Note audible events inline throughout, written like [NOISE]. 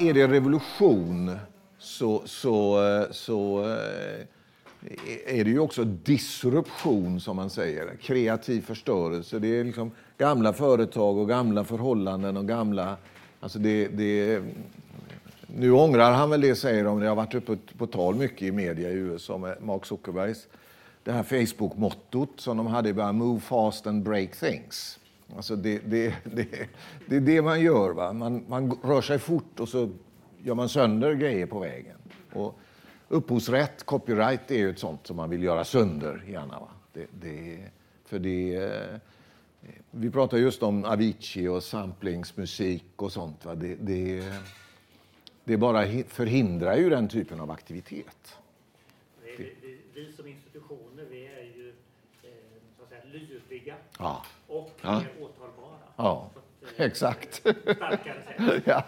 är det revolution så, så, eh, så eh, är det ju också disruption, som man säger. Kreativ förstörelse. Det är liksom gamla företag och gamla förhållanden och gamla... Alltså det, det, nu ångrar han väl det, säger de. Det har varit uppe på tal mycket i media i USA med Mark Zuckerbergs det här Facebook-mottot som de hade i början, Move fast and break things. Alltså det, det, det, det är det man gör. Va? Man, man rör sig fort och så gör man sönder grejer på vägen. Och upphovsrätt, copyright, är ju ett sånt som man vill göra sönder gärna. Va? Det, det, för det, vi pratar just om Avicii och samplingsmusik och sånt. Va? Det, det, det bara förhindrar ju den typen av aktivitet. Vi, vi, vi som institutioner vi är ju eh, så att säga, lydiga Ja. Och Ja. mer åtalbara. Ja, att, eh, exakt. Starkare sätt. [LAUGHS] ja.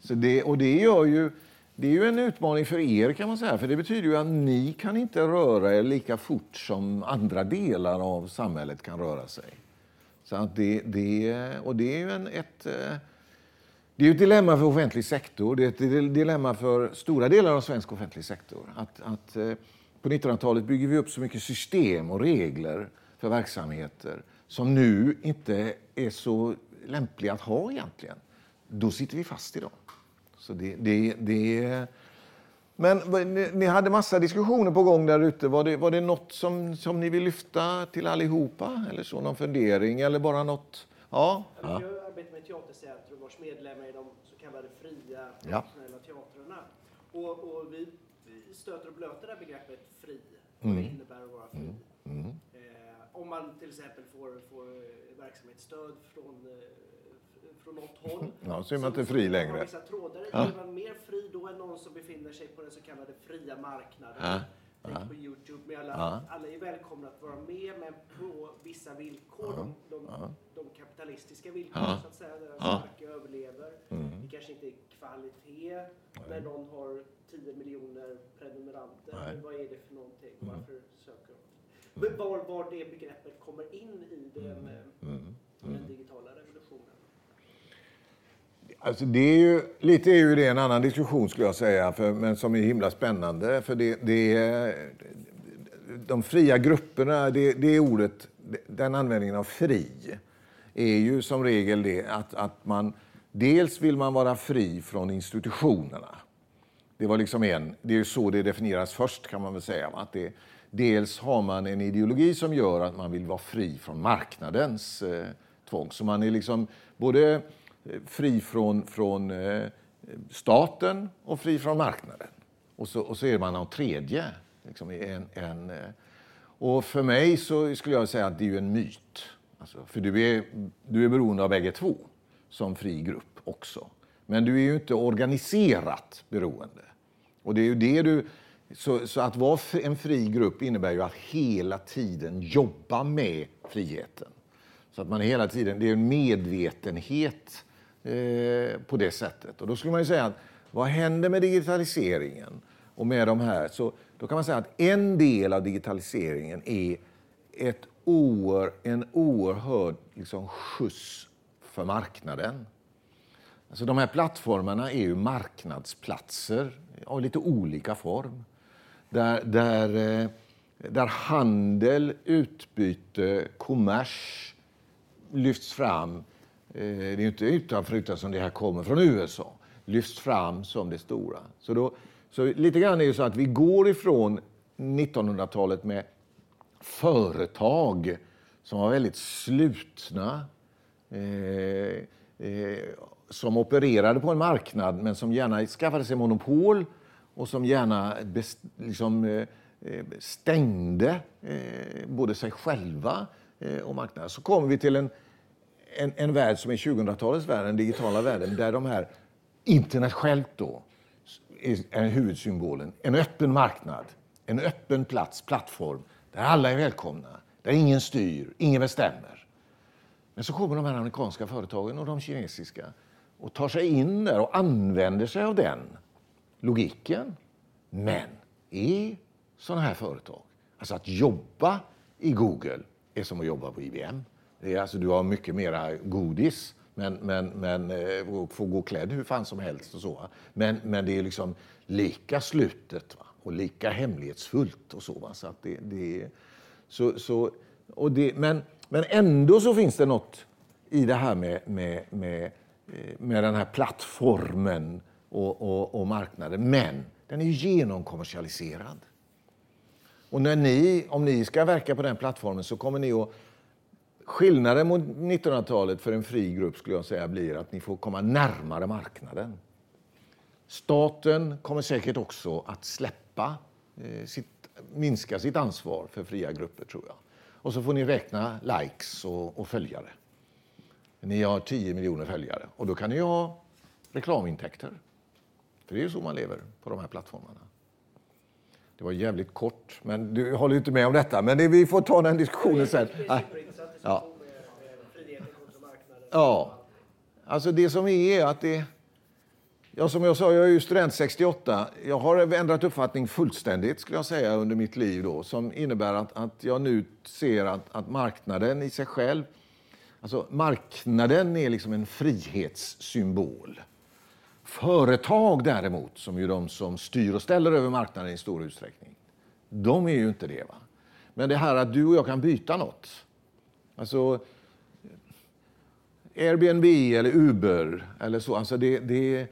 Så det, och det, gör ju, det är ju en utmaning för er, kan man säga. För det betyder ju att ni kan inte röra er lika fort som andra delar av samhället kan röra sig. Så att det, det, och det är ju en, ett, eh, det är ett dilemma för offentlig sektor. Det är ett dilemma för stora delar av svensk offentlig sektor. Att, att eh, på 1900-talet bygger vi upp så mycket system och regler för verksamheter som nu inte är så lämpliga att ha egentligen. Då sitter vi fast i dem. Så det, det, det, men ni, ni hade massa diskussioner på gång där ute. Var det, var det något som, som ni vill lyfta till allihopa? Eller så, någon fundering? Eller bara något? Ja? Ja. ja. Jag arbetar med teatercentrum vars medlemmar är de så kallade fria Ja. teatrarna. Och, och vi, stöter och blöter det här begreppet fri, Mm. vad det innebär att vara fri. Eh, om man till exempel får, får eh, verksamhetsstöd från, eh, från något håll. [LAUGHS] Ja, så är man inte fri längre. Vissa trådar. Ja. Är man mer fri då än någon som befinner sig på den så kallade fria marknaden? Ja. Tänk på Youtube. Med alla, Ja. alla är välkomna att vara med, men på vissa villkor. De, de, de kapitalistiska villkor, Ja. så att säga, där den starka överlever. Det kanske inte är kvalitet när någon har 10 miljoner prenumeranter. Nej. Vad är det för någonting? Varför de? Men var, var det begreppet kommer in i den, eh, den digitala revolutionen? Alltså det är ju, lite är ju det en annan diskussion skulle jag säga, för, men som är himla spännande. För det, det är, de fria grupperna, det, det ordet, den användningen av fri, är ju som regel det att, att man dels vill man vara fri från institutionerna. Det var liksom en, det är ju så det definieras först kan man väl säga. Att det, dels har man en ideologi som gör att man vill vara fri från marknadens eh, tvång. Så man är liksom både eh, fri från, från eh, staten och fri från marknaden. Och så, och så är man någon tredje. Liksom en, en, eh. och för mig så skulle jag säga att det är ju en myt. Alltså, för du är, du är beroende av bägge två som fri grupp också. Men du är ju inte organiserat beroende. Och det är ju det du... Så, så att vara en fri grupp innebär ju att hela tiden jobba med friheten. Så att man hela tiden, det är en medvetenhet eh, på det sättet. Och då skulle man ju säga att vad händer med digitaliseringen och med de här? Så då kan man säga att en del av digitaliseringen är ett oer, en oerhörd liksom, skjuts för marknaden. Alltså de här plattformarna är ju marknadsplatser av lite olika form. Där, där, eh, där handel, utbyte, kommers lyfts fram. Eh, det är ju inte utanför utan som det här kommer från USA. Lyfts fram som det stora. Så, då, så lite grann är det så att vi går ifrån 1900-talet med företag som var väldigt slutna. Eh, eh, som opererade på en marknad men som gärna skaffade sig monopol och som gärna best, liksom, eh, eh, stängde eh, både sig själva eh, och marknaden. Så kommer vi till en, en, en värld som är 2000-talets värld, den digitala världen, där de här internet självt då är, är huvudsymbolen. En öppen marknad, en öppen plats, plattform, där alla är välkomna, där ingen styr, ingen bestämmer. Men så kommer de här amerikanska företagen och de kinesiska och tar sig in där och använder sig av den logiken. Men i sådana här företag, alltså att jobba i Google är som att jobba på IBM. Det är alltså, du har mycket mera godis Men, men, men eh, får gå klädd hur fan som helst och så. Men, men det är liksom lika slutet va? och lika hemlighetsfullt och så. Va? så, att det, det, så, så och det, men, men ändå så finns det något i det här med, med, med, eh, med den här plattformen och, och, och marknaden. Men den är ju genomkommersialiserad. Och när ni, om ni ska verka på den plattformen så kommer ni att... Skillnaden mot 1900-talet för en fri grupp skulle jag säga blir att ni får komma närmare marknaden. Staten kommer säkert också att släppa eh, sitt, minska sitt ansvar för fria grupper, tror jag. Och så får ni räkna likes och, och följare. Ni har 10 miljoner följare och då kan ni ha reklamintäkter. För det är ju så man lever på de här plattformarna. Det var jävligt kort, men du håller inte med om detta. Men det, vi får ta den diskussionen sen. Ja. ja. Alltså det som är att det... Ja, som jag sa, jag är ju student 68. Jag har ändrat uppfattning fullständigt skulle jag säga under mitt liv då, som innebär att, att jag nu ser att, att marknaden i sig själv, alltså marknaden är liksom en frihetssymbol. Företag däremot, som ju de som styr och ställer över marknaden i stor utsträckning, de är ju inte det. Va? Men det här att du och jag kan byta något. Alltså, Airbnb eller Uber eller så. Alltså det, det,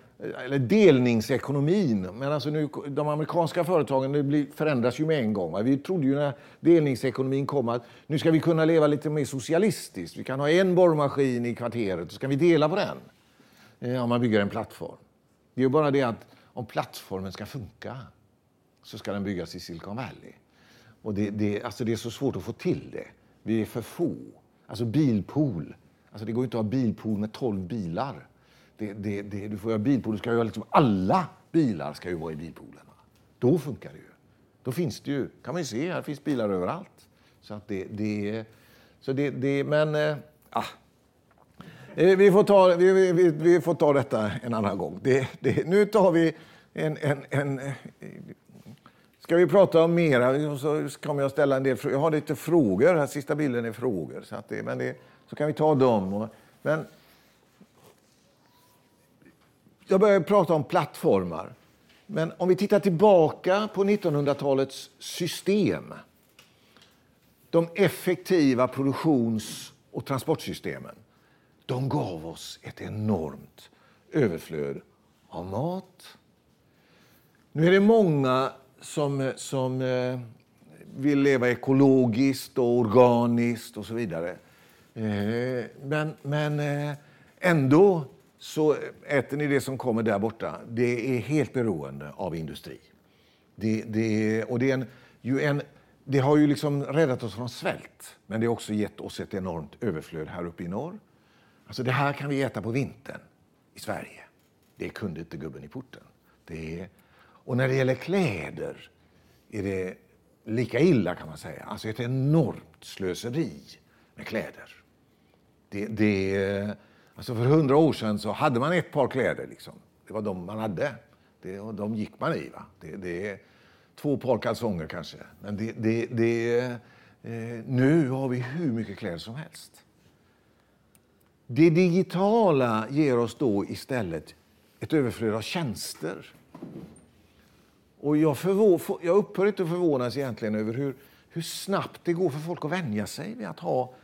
eller delningsekonomin. Men alltså nu, de amerikanska företagen det blir, förändras ju med en gång. Va? Vi trodde ju när delningsekonomin kom att nu ska vi kunna leva lite mer socialistiskt. Vi kan ha en borrmaskin i kvarteret och så kan vi dela på den. Ja, man bygger en plattform. Det är ju bara det att om plattformen ska funka så ska den byggas i Silicon Valley. Och det, det, alltså det är så svårt att få till det. Vi är för få. Alltså bilpool. Alltså det går inte att ha bilpool med 12 bilar. Det, det, det, du får ha bilpool, du ska ha liksom, alla bilar ska ju vara i bilpoolen. Då funkar det ju. Då finns det ju, kan man ju se, här finns bilar överallt. Så att det, det, så det, det men, äh, Eh, vi får ta, vi, vi, vi, får ta detta en annan gång. Det, det, nu tar vi en, en, en... Eh, ska vi prata om mera så kommer jag ställa en del frågor. Jag har lite frågor. Den sista bilden är frågor. Så, att det, men det, så kan vi ta dem. Men jag börjar prata om plattformar. Men om vi tittar tillbaka på 1900-talets system. De effektiva produktions och transportsystemen de gav oss ett enormt överflöd av mat. Nu är det många som, som eh, vill leva ekologiskt och organiskt och så vidare. Eh, men, men eh, ändå så äter ni det som kommer där borta. Det är helt beroende av industri. Det, det, och det, är en, ju en, det har ju liksom räddat oss från svält, men det har också gett oss ett enormt överflöd här uppe i norr. Alltså det här kan vi äta på vintern i Sverige. Det kunde inte gubben i porten. Det är... Och när det gäller kläder är det lika illa kan man säga. Alltså ett enormt slöseri med kläder. Det, det, alltså för hundra år sedan så hade man ett par kläder. Liksom. Det var de man hade. Det, och de gick man i. Va? Det, det, två par kalsonger kanske. Men det, det, det, eh, nu har vi hur mycket kläder som helst. Det digitala ger oss då istället ett överflöd av tjänster. Och jag, förvå- jag upphör inte att förvånas egentligen över hur, hur snabbt det går för folk att vänja sig vid att ha,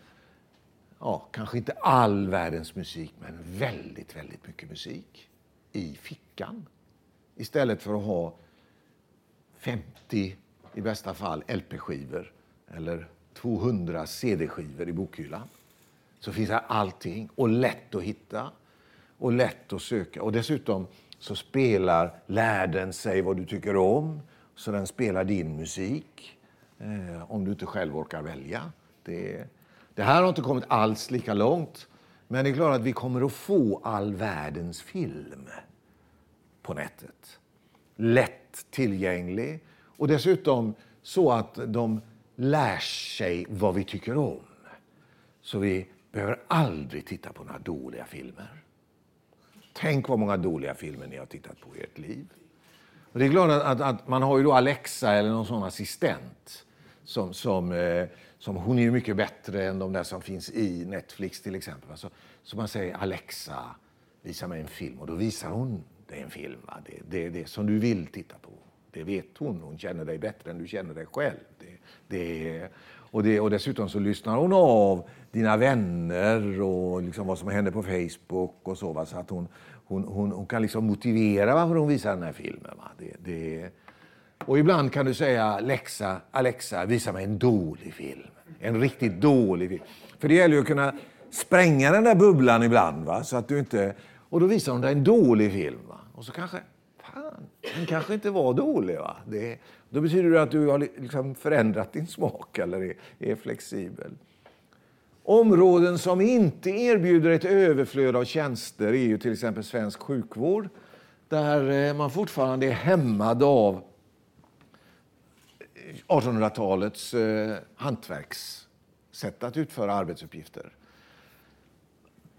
ja, kanske inte all världens musik, men väldigt, väldigt mycket musik i fickan. Istället för att ha 50, i bästa fall, LP-skivor eller 200 CD-skivor i bokhyllan så finns här allting och lätt att hitta och lätt att söka. Och dessutom så spelar lärden sig vad du tycker om, så den spelar din musik eh, om du inte själv orkar välja. Det, det här har inte kommit alls lika långt, men det är klart att vi kommer att få all världens film på nätet. Lätt tillgänglig och dessutom så att de lär sig vad vi tycker om. Så vi behöver aldrig titta på några dåliga filmer. Tänk vad många dåliga filmer ni har tittat på i ert liv. Och det är klart att, att, att, man har ju då Alexa eller någon sån assistent Som, som, eh, som hon är ju mycket bättre än de där som finns i Netflix till exempel. Så, så man säger Alexa, visa mig en film och då visar hon dig en film. Va? Det, det är det som du vill titta på. Det vet hon. Hon känner dig bättre än du känner dig själv. Det, det, och, det, och dessutom så lyssnar hon av dina vänner och liksom vad som händer på Facebook och så. Va? Så att hon, hon, hon, hon kan liksom motivera varför hon visar den här filmen. Va? Det, det, och ibland kan du säga Alexa, Alexa, visa mig en dålig film. En riktigt dålig film. För det gäller ju att kunna spränga den där bubblan ibland. Va? Så att du inte... Och då visar hon dig en dålig film. Va? Och så kanske, fan, den kanske inte var dålig. Va? Det, då betyder det att du har liksom förändrat din smak eller är, är flexibel. Områden som inte erbjuder ett överflöd av tjänster är ju till exempel svensk sjukvård där eh, man fortfarande är hämmad av eh, 1800-talets eh, hantverkssätt att utföra arbetsuppgifter.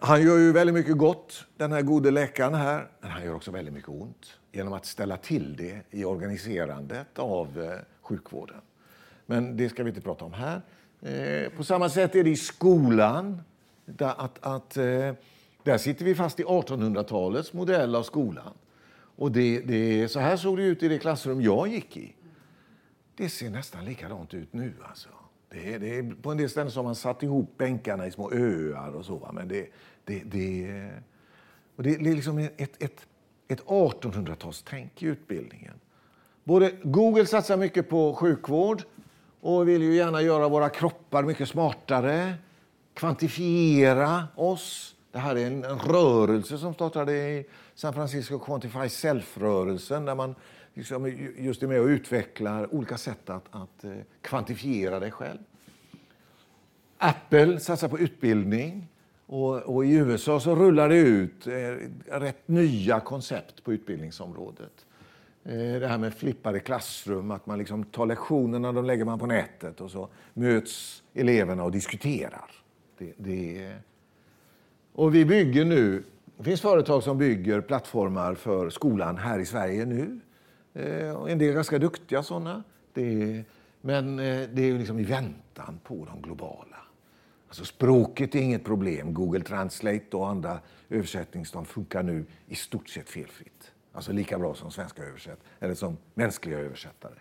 Han gör ju väldigt mycket gott, den här gode läkaren här, men han gör också väldigt mycket ont genom att ställa till det i organiserandet av eh, sjukvården. Men det ska vi inte prata om här. Eh, på samma sätt är det i skolan. Där, att, att, eh, där sitter vi fast i 1800-talets modell av skolan. Och det, det, så här såg det ut i det klassrum jag gick i. Det ser nästan likadant ut nu. Alltså. Det, det, på en del ställen har man satt ihop bänkarna i små öar och så. Va? Men det, det, det, och det, det är liksom ett, ett, ett 1800-talstänk i utbildningen. Både Google satsar mycket på sjukvård och vill ju gärna göra våra kroppar mycket smartare, kvantifiera oss. Det här är en, en rörelse som startade i San Francisco, Quantify Self-rörelsen, där man liksom just är med och utvecklar olika sätt att, att eh, kvantifiera dig själv. Apple satsar på utbildning. Och, och, I USA så rullar det ut eh, rätt nya koncept på utbildningsområdet. Eh, det här med flippade klassrum, att man liksom tar lektionerna de lägger man på nätet och så möts eleverna och diskuterar. Det, det, och vi bygger nu, det finns företag som bygger plattformar för skolan här i Sverige nu. Eh, en del ganska duktiga sådana. men eh, det är liksom i väntan på de globala. Alltså språket är inget problem. Google Translate och andra översättningssystem funkar nu i stort sett felfritt. Alltså lika bra som svenska översätt, eller som mänskliga översättare.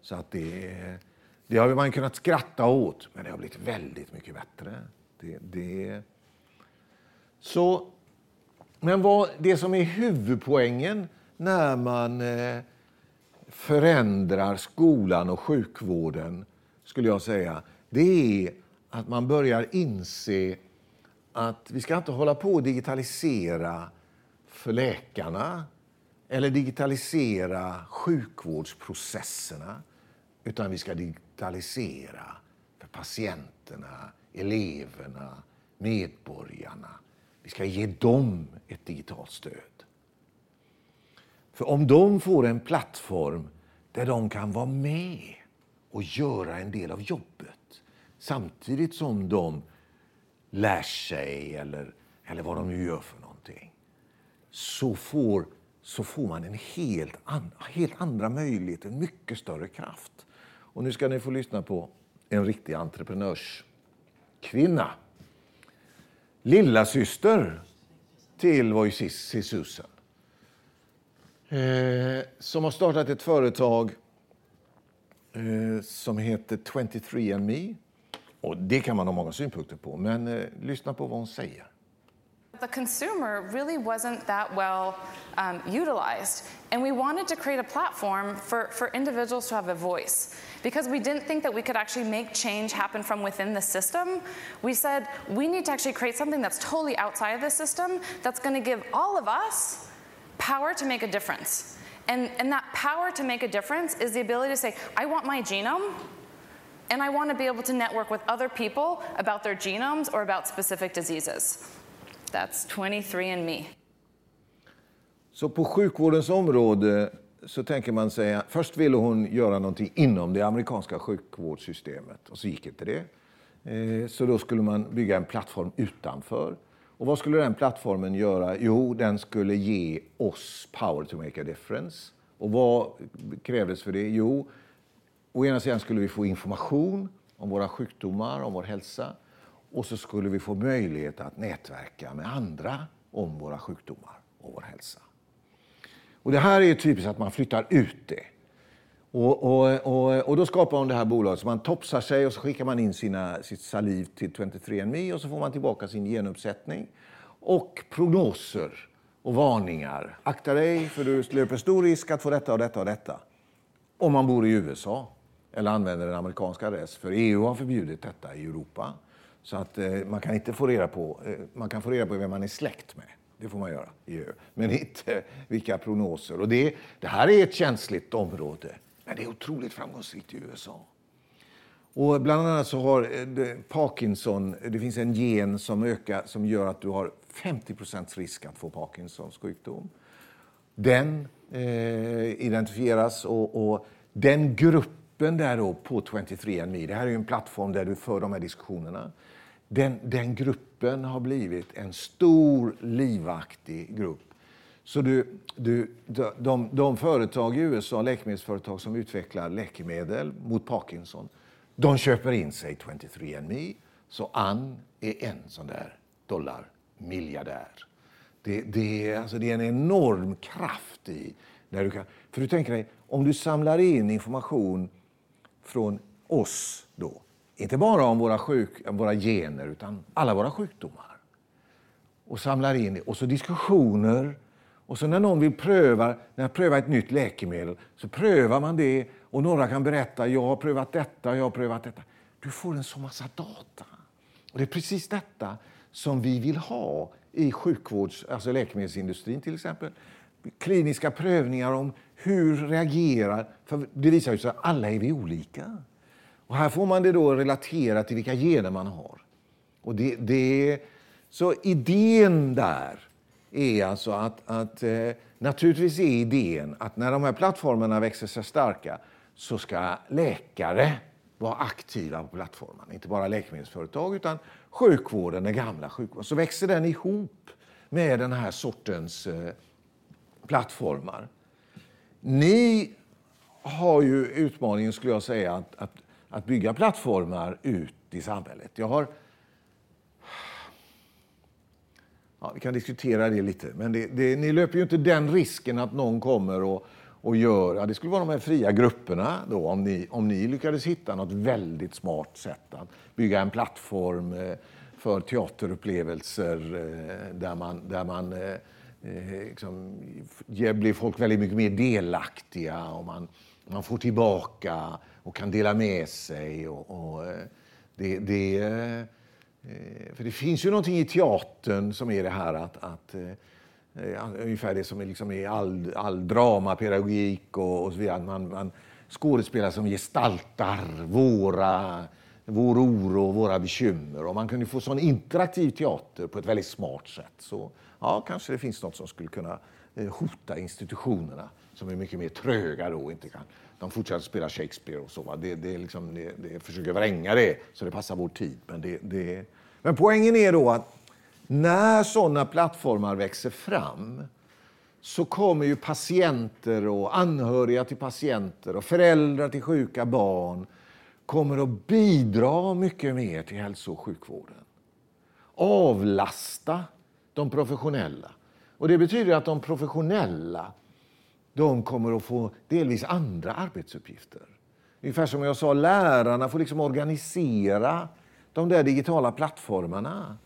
Så att det, det har man kunnat skratta åt, men det har blivit väldigt mycket bättre. Det, det, så, men vad, det som är huvudpoängen när man eh, förändrar skolan och sjukvården, skulle jag säga, det är att man börjar inse att vi ska inte hålla på att digitalisera för läkarna eller digitalisera sjukvårdsprocesserna, utan vi ska digitalisera för patienterna, eleverna, medborgarna. Vi ska ge dem ett digitalt stöd. För om de får en plattform där de kan vara med och göra en del av jobbet samtidigt som de lär sig eller, eller vad de nu gör för någonting så får, så får man en helt, an, helt andra möjligheter, en mycket större kraft. Och nu ska ni få lyssna på en riktig entreprenörskvinna. Lilla syster till Voices, Susan eh, som har startat ett företag eh, som heter 23andMe. Och det kan man ha många synpunkter på, men eh, lyssna på vad hon säger. The consumer really wasn't that well um, utilized. And we wanted to create a platform for, for individuals to have a voice. Because we didn't think that we could actually make change happen from within the system, we said we need to actually create something that's totally outside of the system that's going to give all of us power to make a difference. And, and that power to make a difference is the ability to say, I want my genome, and I want to be able to network with other people about their genomes or about specific diseases. That's 23andMe. Så på sjukvårdens område så tänker man säga, först ville hon göra någonting inom det amerikanska sjukvårdssystemet och så gick inte det. Eh, så då skulle man bygga en plattform utanför. Och vad skulle den plattformen göra? Jo, den skulle ge oss power to make a difference. Och vad krävdes för det? Jo, å ena sidan skulle vi få information om våra sjukdomar, om vår hälsa. Och så skulle vi få möjlighet att nätverka med andra om våra sjukdomar och vår hälsa. Och det här är typiskt att man flyttar ut det. Och, och, och, och då skapar hon det här bolaget. Så man topsar sig och så skickar man in sina, sitt saliv till 23andMe och så får man tillbaka sin genuppsättning. Och prognoser och varningar. Akta dig för du löper stor risk att få detta och detta och detta. Om man bor i USA eller använder en amerikansk adress. För EU har förbjudit detta i Europa. Så att eh, man kan inte få reda på, eh, man kan få reda på vem man är släkt med. Det får man göra i EU. Men inte vilka prognoser. Och det, det här är ett känsligt område. Men det är otroligt framgångsrikt i USA. Och bland annat så har eh, Parkinson, eh, det finns en gen som ökar som gör att du har 50% risk att få Parkinsons sjukdom. Den eh, identifieras och, och, den gruppen där då på 23andMe, det här är ju en plattform där du för de här diskussionerna. Den, den gruppen har blivit en stor, livaktig grupp så du, du, de, de företag i USA, läkemedelsföretag som utvecklar läkemedel mot Parkinson, de köper in sig 23andMe. Så Ann är en sån där dollarmiljardär. Det, det, alltså det är en enorm kraft i... När du kan, för du tänker dig, om du samlar in information från oss då, inte bara om våra, sjuk, våra gener, utan alla våra sjukdomar. Och samlar in det. Och så diskussioner och så när någon vill pröva, när pröva ett nytt läkemedel så prövar man det och några kan berätta jag har prövat detta, jag har prövat detta. Du får en så massa data. Och det är precis detta som vi vill ha i sjukvårds, alltså läkemedelsindustrin till exempel. Kliniska prövningar om hur reagerar, för det visar sig att alla är vi olika. Och här får man det då relaterat till vilka gener man har. Och det, det, så idén där är alltså att, att eh, naturligtvis är idén att när de här plattformarna växer sig starka så ska läkare vara aktiva på plattformarna. Inte bara läkemedelsföretag utan sjukvården, den gamla sjukvården. Så växer den ihop med den här sortens eh, plattformar. Ni har ju utmaningen, skulle jag säga, att, att, att bygga plattformar ut i samhället. Jag har Ja, vi kan diskutera det lite, men det, det, ni löper ju inte den risken att någon kommer och, och gör... Ja, det skulle vara de här fria grupperna då, om ni, om ni lyckades hitta något väldigt smart sätt att bygga en plattform eh, för teaterupplevelser eh, där man, där man eh, liksom, blir folk väldigt mycket mer delaktiga och man, man får tillbaka och kan dela med sig. Och, och det, det Eh, för det finns ju någonting i teatern som är det här att, att eh, eh, ungefär det som är, liksom i all, all dramapedagogik och, och så vidare. Man, man skådespelare som gestaltar våra, vår oro och våra bekymmer. Och man kunde få sån interaktiv teater på ett väldigt smart sätt. Så ja, kanske det finns något som skulle kunna hota institutionerna som är mycket mer tröga då. Inte kan. De fortsätter spela Shakespeare och så. Det, det, liksom, det, det försöker vränga det så det passar vår tid. Men det, det, men poängen är då att när sådana plattformar växer fram så kommer ju patienter och anhöriga till patienter och föräldrar till sjuka barn kommer att bidra mycket mer till hälso och sjukvården. Avlasta de professionella. Och Det betyder att de professionella de kommer att få delvis andra arbetsuppgifter. Ungefär som jag sa, lärarna får liksom organisera de där digitala plattformarna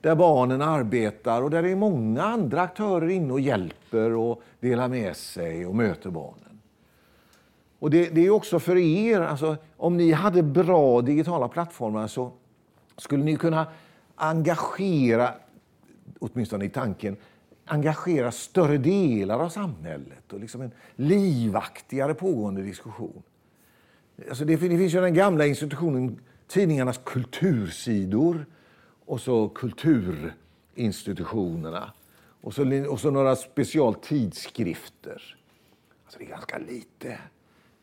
där barnen arbetar och där det är många andra aktörer inne och hjälper och delar med sig och möter barnen. Och det, det är också för er, alltså, om ni hade bra digitala plattformar så skulle ni kunna engagera, åtminstone i tanken, engagera större delar av samhället och liksom en livaktigare pågående diskussion. Alltså det, det finns ju den gamla institutionen tidningarnas kultursidor och så kulturinstitutionerna. Och så, och så några specialtidskrifter. Alltså det är ganska lite.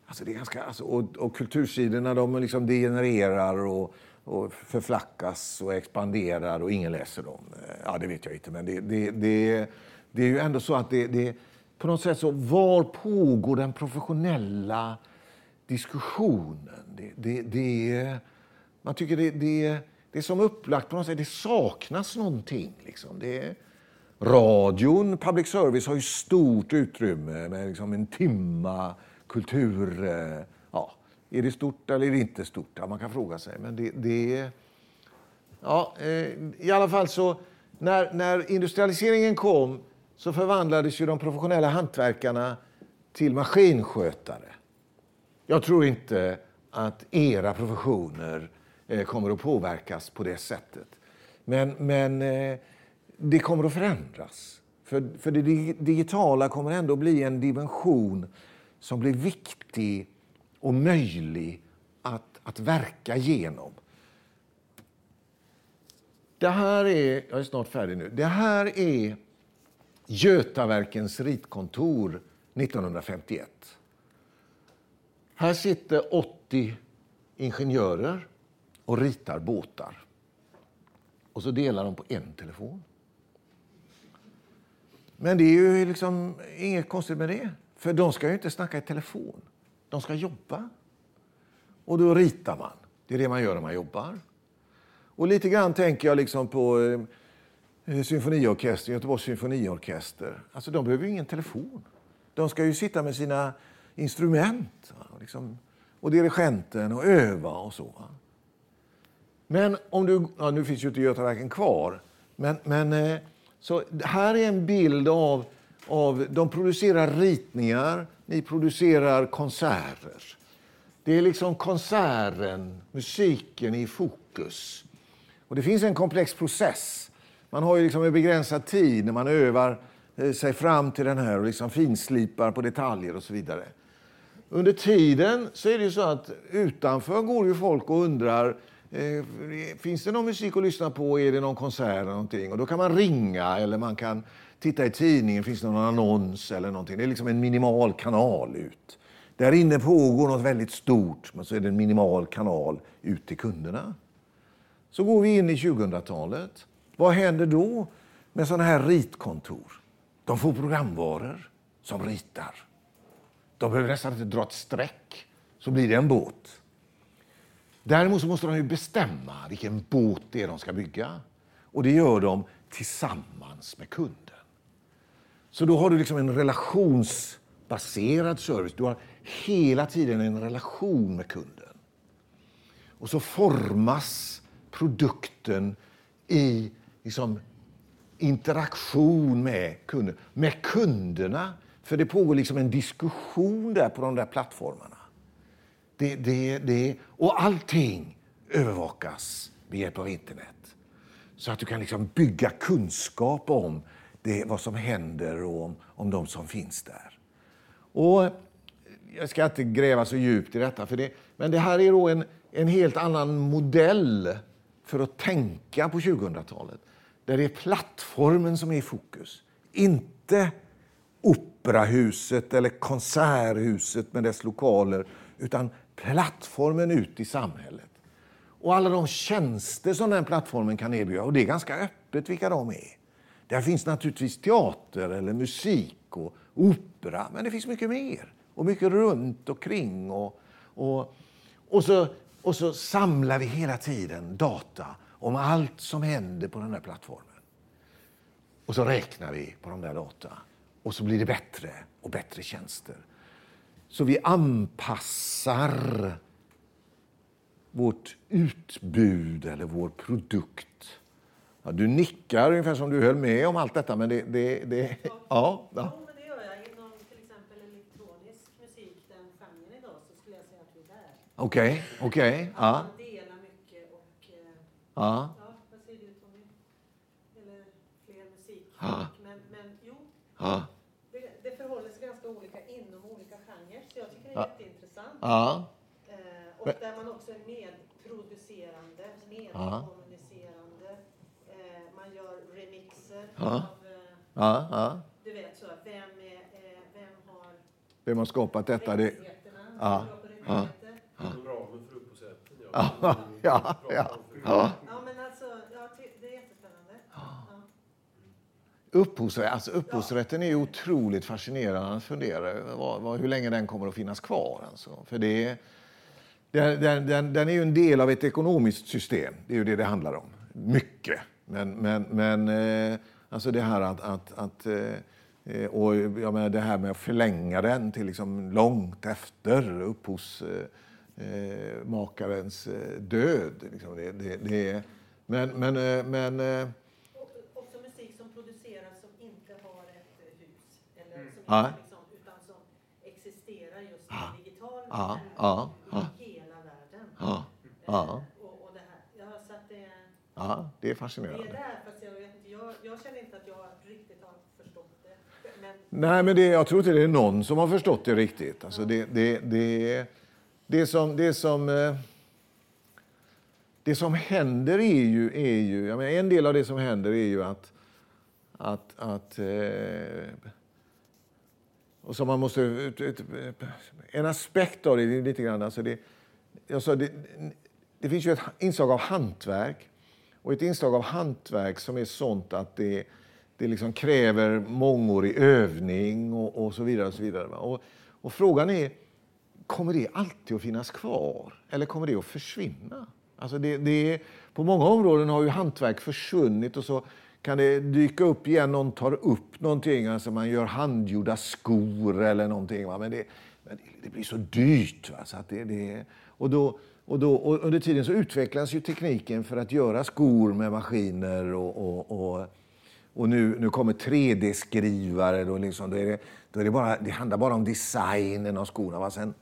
Alltså det är ganska, alltså, och, och kultursidorna de liksom degenererar och, och förflackas och expanderar och ingen läser dem. Eh, ja, det vet jag inte, men det, det, det, det är ju ändå så att det, det på något sätt så, var pågår den professionella diskussionen. Det, det, det, man tycker det, det, det är som upplagt på något sätt. Det saknas någonting. Liksom. Det, radion, public service, har ju stort utrymme med liksom en timma kultur. Eh, är det stort eller är det inte stort? Ja, man kan fråga sig. Men det, det Ja, eh, I alla fall så, när, när industrialiseringen kom så förvandlades ju de professionella hantverkarna till maskinskötare. Jag tror inte att era professioner eh, kommer att påverkas på det sättet. Men, men eh, det kommer att förändras. För, för det digitala kommer ändå bli en dimension som blir viktig och möjlig att, att verka genom. Det här är, jag är snart färdig nu. Det här är Götaverkens ritkontor 1951. Här sitter 80 ingenjörer och ritar båtar. Och så delar de på en telefon. Men det är ju liksom inget konstigt med det. För de ska ju inte snacka i telefon. De ska jobba. Och då ritar man. Det är det man gör när man jobbar. Och lite grann tänker jag liksom på eh, eh symfoniorkestern, Göteborgs symfoniorkester. Alltså de behöver ju ingen telefon. De ska ju sitta med sina instrument. va, Och, liksom, och dirigenten och öva och så. Va? Men om du, ja, nu finns ju inte Götaverken kvar, men, men eh, så här är en bild av, av, de producerar ritningar, ni producerar konserter. Det är liksom konserten, musiken i fokus. Och det finns en komplex process. Man har ju liksom en begränsad tid när man övar eh, sig fram till den här och liksom finslipar på detaljer och så vidare. Under tiden så är det ju så att utanför går ju folk och undrar eh, finns det någon musik att lyssna på, är det någon konsert eller någonting? Och då kan man ringa eller man kan titta i tidningen, finns det någon annons eller någonting? Det är liksom en minimal kanal ut. Där inne pågår något väldigt stort, men så är det en minimal kanal ut till kunderna. Så går vi in i 2000-talet. Vad händer då med sådana här ritkontor? De får programvaror som ritar. De behöver nästan inte dra ett streck, så blir det en båt. Däremot så måste de ju bestämma vilken båt det är de ska bygga. Och det gör de tillsammans med kunden. Så då har du liksom en relationsbaserad service. Du har hela tiden en relation med kunden. Och så formas produkten i liksom, interaktion med kunden. Med kunderna. För det pågår liksom en diskussion där på de där plattformarna. Det, det, det, och allting övervakas med hjälp av internet. Så att du kan liksom bygga kunskap om det, vad som händer och om, om de som finns där. Och jag ska inte gräva så djupt i detta, för det, men det här är då en, en helt annan modell för att tänka på 2000-talet. Där det är plattformen som är i fokus. Inte operahuset eller konserthuset med dess lokaler, utan plattformen ut i samhället. Och alla de tjänster som den plattformen kan erbjuda, och det är ganska öppet vilka de är. Där finns naturligtvis teater eller musik och opera, men det finns mycket mer. Och mycket runt och kring. Och, och, och, så, och så samlar vi hela tiden data om allt som händer på den här plattformen. Och så räknar vi på de där data. Och så blir det bättre och bättre tjänster. Så vi anpassar vårt utbud eller vår produkt. Ja, du nickar ungefär som du höll med om allt detta, men det... det, det ja, ja. Men det gör jag. Inom till exempel elektronisk musik, den genren idag, så skulle jag säga att vi är där. Okej, okej. Ja, Man delar mycket och... eh, ja, Ja, vad säger du Tommy? Eller fler musik. Ja. Men, men jo, ja, det, det förhåller sig ganska olika inom olika genrer. Så jag tycker det är Ja. jätteintressant. ja. Eh, och där man också är medproducerande, medkommunicerande. Eh, man gör remixer Ja. av, eh, ja, ja. du vet så, vem, är, eh, vem har Vem har skapat detta? Det? Ja. Ja. ja, ja, ja, ja. Ja, men alltså, ja, det är jättespännande. Ja. Upphovsrätt, alltså upphovsrätten är otroligt fascinerande att fundera över vad, vad, hur länge den kommer att finnas kvar. Alltså. För det, den, den, den är ju en del av ett ekonomiskt system. Det är ju det det handlar om. Mycket. Men, men, men eh, alltså det här att, att, att eh, och jag menar det här med att förlänga den till liksom långt efter upphovsmakarens död. Liksom det, det, det, men, men, men Också musik som produceras som inte har ett hus. Eller som Ja. inte liksom, utan som existerar just Ja. digitalt Ja, i ja, ja. hela världen. ja, Eh, ja, Och, och det här. Ja, så att det, ja, det är det är fascinerande. där, fast jag, vet jag, jag känner inte att jag riktigt har förstått det. Men Nej, men det, jag tror inte det är någon som har förstått det riktigt. Alltså det, det, det, det, som, det, som, eh, det som händer är ju... Är ju jag menar, en del av det som händer är ju att... att, att eh, och som man måste... En aspekt av det är lite grann... Alltså det, jag sa, det, det finns ju ett inslag av hantverk och ett inslag av hantverk som är sånt att det, det liksom kräver mångårig övning och, och så vidare. Och, så vidare. Och, och frågan är, kommer det alltid att finnas kvar eller kommer det att försvinna? Alltså det, det, är- på många områden har ju hantverk försvunnit och så kan det dyka upp igen, någon tar upp någonting, alltså man gör handgjorda skor eller någonting. Va? Men, det, men det, det blir så dyrt. Va? Så att det, det, och, då, och, då, och under tiden så utvecklas ju tekniken för att göra skor med maskiner och, och, och och nu, nu kommer 3D-skrivare. Då, liksom, då är det, då är det, bara, det handlar bara om designen av skorna. Va? Sen,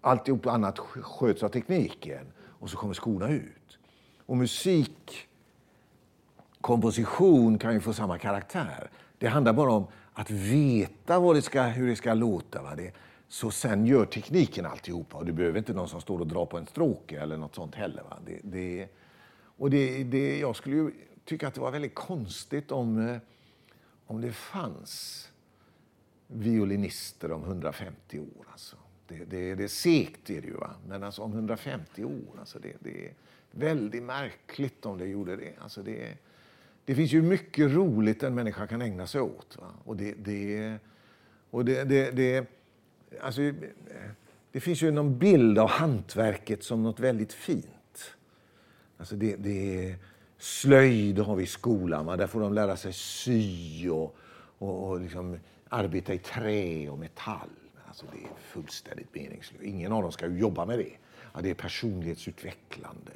alltihop annat sköts av tekniken. Och så kommer skorna ut. Och musikkomposition kan ju få samma karaktär. Det handlar bara om att veta vad det ska, hur det ska låta. Va? Det, så sen gör tekniken alltihopa. Och du behöver inte någon som står och drar på en stråke eller något sånt heller. Va? Det, det, och det, det, jag skulle ju tycka att det var väldigt konstigt om, eh, om det fanns violinister om 150 år. Alltså. Det, det, det är segt, är det ju, va? men alltså om 150 år, alltså det, det är väldigt märkligt om det gjorde det. Alltså det, det finns ju mycket roligt en människa kan ägna sig åt. Va? Och det, det, och det, det, det, alltså, eh, det finns ju någon bild av hantverket som något väldigt fint. Alltså det, det är slöjd har vi i skolan. Va? Där får de lära sig sy och, och, och liksom arbeta i trä och metall. Alltså det är fullständigt meningslöst. Ingen av dem ska ju jobba med det. Ja, det är personlighetsutvecklande,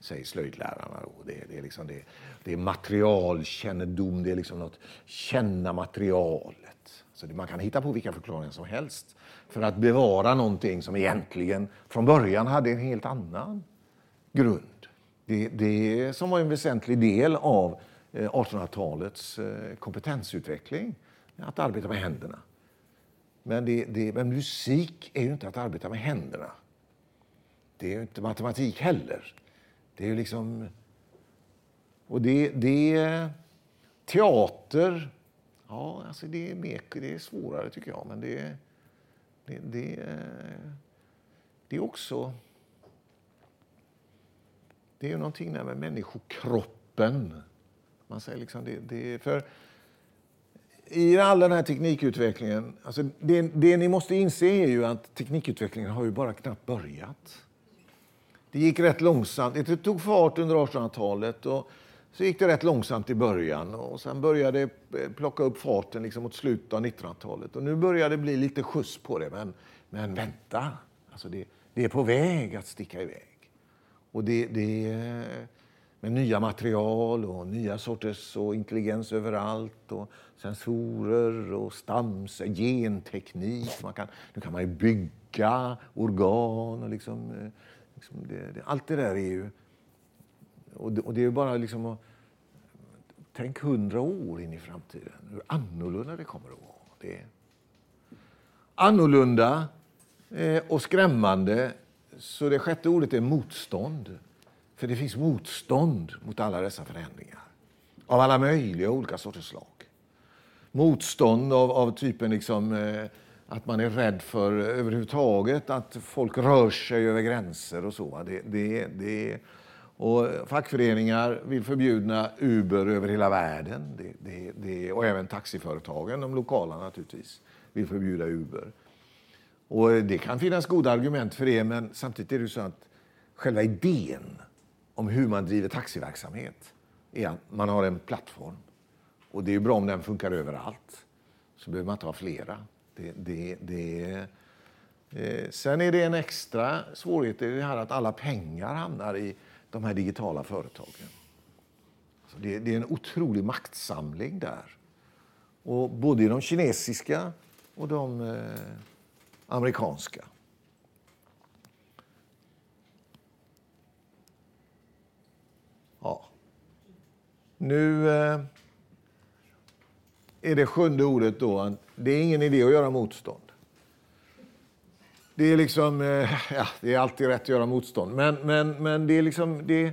säger slöjdlärarna. Då. Det, är- det, är liksom det, det är materialkännedom, det är liksom något känna materialet. Så det, man kan hitta på vilka förklaringar som helst för att bevara någonting som egentligen från början hade en helt annan grund. Det, det som var en väsentlig del av eh, 1800-talets eh, kompetensutveckling, att arbeta med händerna. Men, det, det, men musik är ju inte att arbeta med händerna. Det är ju inte matematik heller. Det är ju liksom... Och det, det... Teater, ja, alltså det är, mer, det är svårare tycker jag. Men det, det, det, det är också... Det är ju någonting där med människokroppen. Man säger liksom det, det är för i all den här teknikutvecklingen, alltså det, det ni måste inse är ju att teknikutvecklingen har ju bara knappt börjat. Det gick rätt långsamt. Det tog fart under 1800-talet och så gick det rätt långsamt i början och sen började det plocka upp farten liksom mot slutet av 1900-talet. Och nu börjar det bli lite skjuts på det, men, men vänta. Alltså det, det är på väg att sticka iväg. Och det, det med nya material och nya sorters och intelligens överallt och sensorer och stams, genteknik. Man kan, nu kan man ju bygga organ och liksom, eh, liksom det, det, allt det där är ju... Och det, och det är bara liksom att... Tänk hundra år in i framtiden, hur annorlunda det kommer att vara. Det är annorlunda eh, och skrämmande. Så det sjätte ordet är motstånd. För det finns motstånd mot alla dessa förändringar. Av alla möjliga olika sorters slag. Motstånd av, av typen liksom, eh, att man är rädd för eh, överhuvudtaget att folk rör sig över gränser och så. Det, det, det, och fackföreningar vill förbjuda Uber över hela världen. Det, det, det, och även taxiföretagen, de lokala naturligtvis, vill förbjuda Uber. Och det kan finnas goda argument för det, men samtidigt är det så att själva idén om hur man driver taxiverksamhet är att man har en plattform. Och det är bra om den funkar överallt. Så behöver man inte ha flera. Det, det, det, eh, sen är det en extra svårighet i det här att alla pengar hamnar i de här digitala företagen. Så det, det är en otrolig maktsamling där. Och både i de kinesiska och de eh, amerikanska. Ja. Nu eh, är det sjunde ordet då det är ingen idé att göra motstånd. Det är liksom, eh, ja, det är alltid rätt att göra motstånd, men, men, men det är liksom, det,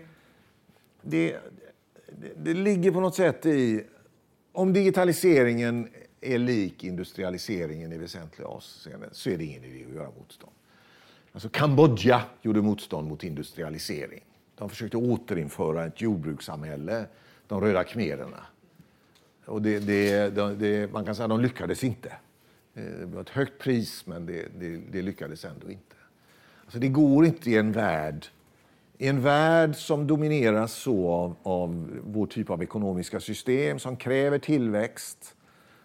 det, det ligger på något sätt i, om digitaliseringen är lik industrialiseringen i väsentliga avseenden så är det ingen idé att göra motstånd. Alltså Kambodja gjorde motstånd mot industrialisering. De försökte återinföra ett jordbrukssamhälle, de röda khmererna. Och det, det, det, man kan säga att de lyckades inte. Eh, det var ett högt pris, men det, det lyckades ändå inte. Alltså det går inte i en värld i en värld som domineras så av, av vår typ av ekonomiska system som kräver tillväxt.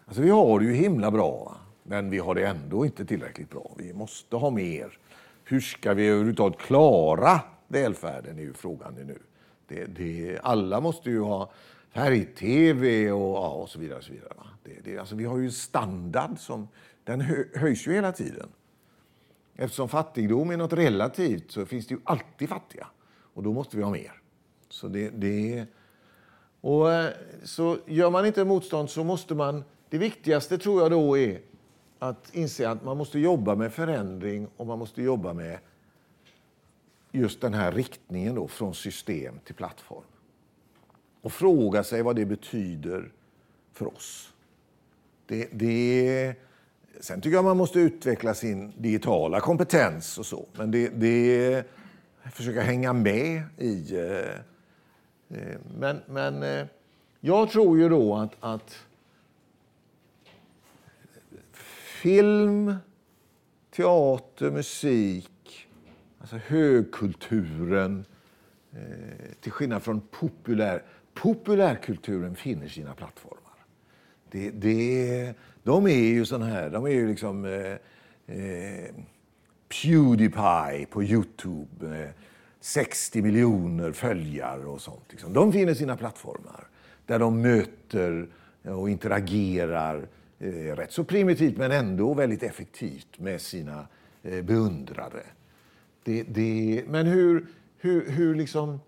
Alltså vi har det ju himla bra, men vi har det ändå inte tillräckligt bra. Vi måste ha mer. Hur ska vi överhuvudtaget klara välfärden är ju frågan nu. Det, det, alla måste ju ha färg-tv och, ja, och så vidare. Och så vidare det, det, alltså vi har ju en standard som den hö, höjs ju hela tiden. Eftersom fattigdom är något relativt så finns det ju alltid fattiga. Och då måste vi ha mer. Så, det, det, och, eh, så gör man inte motstånd så måste man... Det viktigaste tror jag då är att inse att man måste jobba med förändring och man måste jobba med just den här riktningen då, från system till plattform. Och fråga sig vad det betyder för oss. Det, det, sen tycker jag man måste utveckla sin digitala kompetens och så. Men det, det försöka hänga med i... Eh, eh, men, men eh, jag tror ju då att, att film, teater, musik Alltså högkulturen, eh, till skillnad från populär. Populärkulturen finner sina plattformar. Det, det, de är ju såna här, de är ju liksom eh, eh, Pewdiepie på Youtube. Eh, med 60 miljoner följare och sånt. Liksom. De finner sina plattformar där de möter och interagerar eh, rätt så primitivt men ändå väldigt effektivt med sina eh, beundrare. Det, det, men hur, hur, hur liksom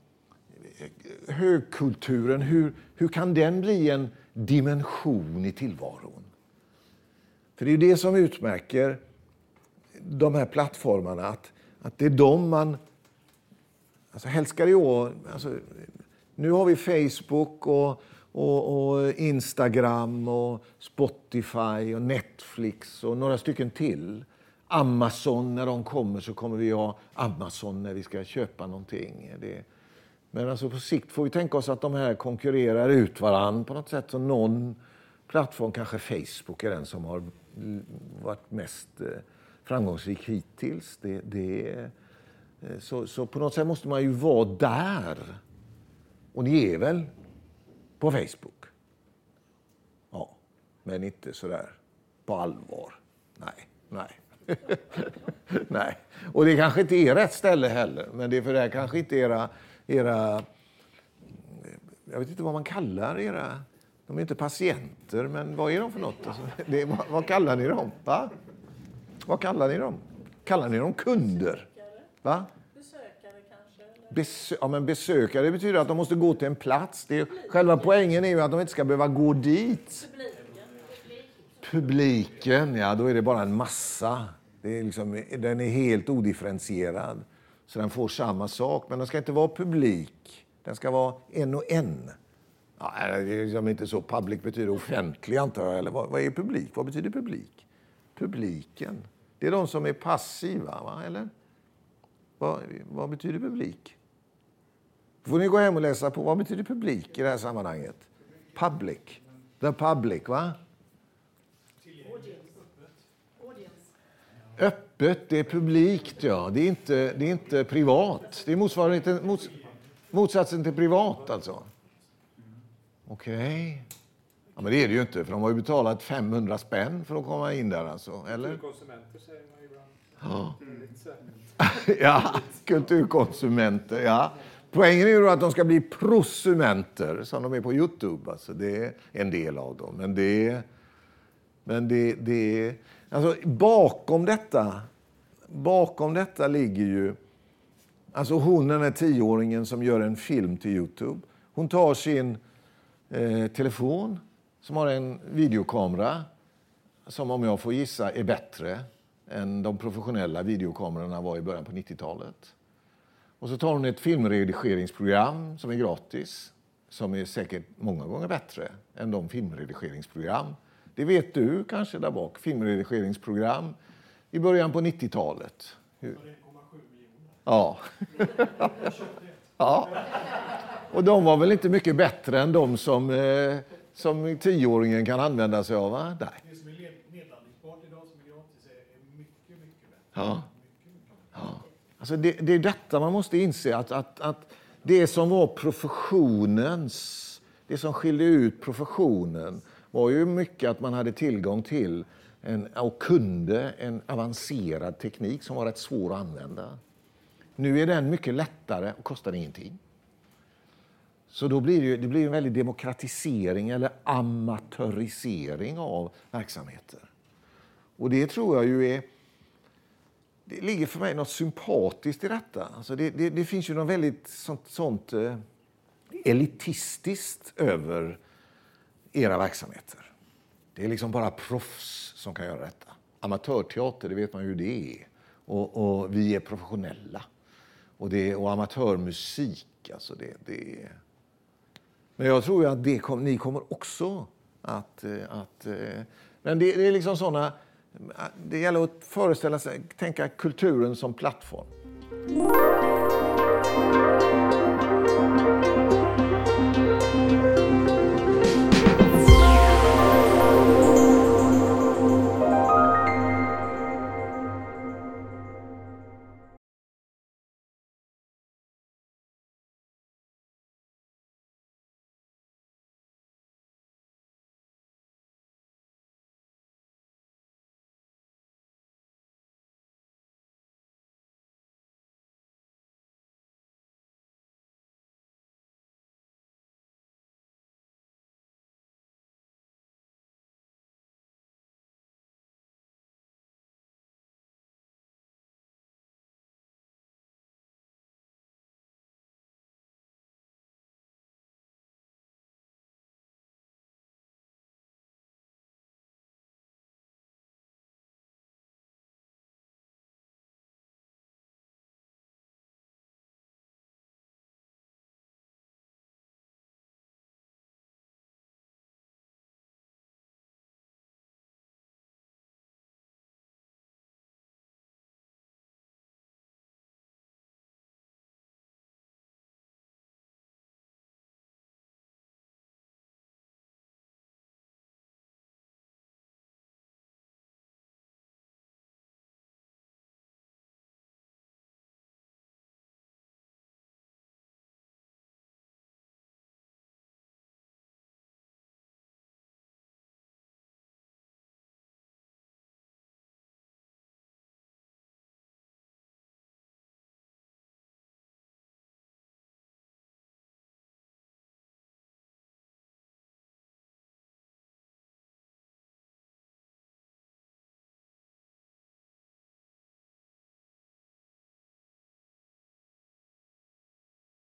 eh, högkulturen, hur, hur kan den bli en dimension i tillvaron? För det är det som utmärker de här plattformarna, att, att det är de man... Alltså helst det alltså, nu har vi Facebook och, och, och, Instagram och Spotify och Netflix och några stycken till. Amazon, när de kommer så kommer vi ha Amazon när vi ska köpa någonting. Det, men alltså på sikt får vi tänka oss att de här konkurrerar ut varann på något sätt. Så någon plattform, kanske Facebook, är den som har varit mest eh, framgångsrik hittills. Det, det, eh, så, så på något sätt måste man ju vara där. Och ni är väl på Facebook? Ja, men inte sådär på allvar. Nej, nej. [LAUGHS] Nej, och det kanske inte är rätt ställe heller. Men det är för det här kanske inte era, era... Jag vet inte vad man kallar era... De är inte patienter, men vad är de för något? Alltså, det, vad, vad, kallar ni dem? Va? Vad kallar ni dem? Kallar ni dem kunder? Va? Besö ja, men besökare betyder att de måste gå till en plats. Det är, själva poängen är ju att de inte ska behöva gå dit. Publiken, ja då är det bara en massa. Det är liksom, den är helt odifferentierad. Så den får samma sak, men den ska inte vara publik. Den ska vara en och en. Ja, det är liksom inte så. Public betyder offentlig, antar jag. Eller vad, vad är publik? Vad betyder publik? Publiken. Det är de som är passiva, va? eller? Vad, vad betyder publik? får ni gå hem och läsa på. Vad betyder publik i det här sammanhanget? Public. The public, va? Öppet, det är publikt, ja. Det är inte, det är inte privat. Det är motsvarigheten, mots, motsatsen till privat, alltså. Okej. Ja, men det är det ju inte, för de har ju betalat 500 spänn för att komma in där, alltså. Eller? Konsumenter säger man ju ibland. Ja. [LAUGHS] Ja, kulturkonsumenter. Ja. Poängen är ju att de ska bli prosumenter, som de är på Youtube. Alltså, det är en del av dem. Men det, men det, det alltså, bakom detta bakom detta ligger ju... Alltså hon, den här tioåringen som gör en film till Youtube. Hon tar sin eh, telefon som har en videokamera som om jag får gissa är bättre än de professionella videokamerorna var i början på 90-talet. Och så tar hon ett filmredigeringsprogram som är gratis, som är säkert många gånger bättre än de filmredigeringsprogram. Det vet du kanske där bak, filmredigeringsprogram i början på 90-talet. Ja. ja. Och de var väl inte mycket bättre än de som, eh, som tioåringen kan använda sig av? Va? Nej. Det som är nedladdningsbart idag som är gratis är mycket, mycket bättre. Ja. ja. Alltså det, det är detta man måste inse, att, att, att det som var professionens, det som skilde ut professionen var ju mycket att man hade tillgång till en, och kunde en avancerad teknik som var rätt svår att använda. Nu är den mycket lättare och kostar ingenting. Så då blir det, det blir en väldig demokratisering eller amatörisering av verksamheter. Och det tror jag ju är... Det ligger för mig något sympatiskt i detta. Alltså det, det, det finns ju något väldigt sånt, sånt eh, elitistiskt över era verksamheter. Det är liksom bara proffs som kan göra detta. Amatörteater, det vet man ju hur det är. Och, och vi är professionella. Och, det, och amatörmusik, alltså det, det är... Men jag tror ju att det kom, ni kommer också att... Eh, att eh, men det, det är liksom såna... Det gäller att föreställa sig, tänka kulturen som plattform.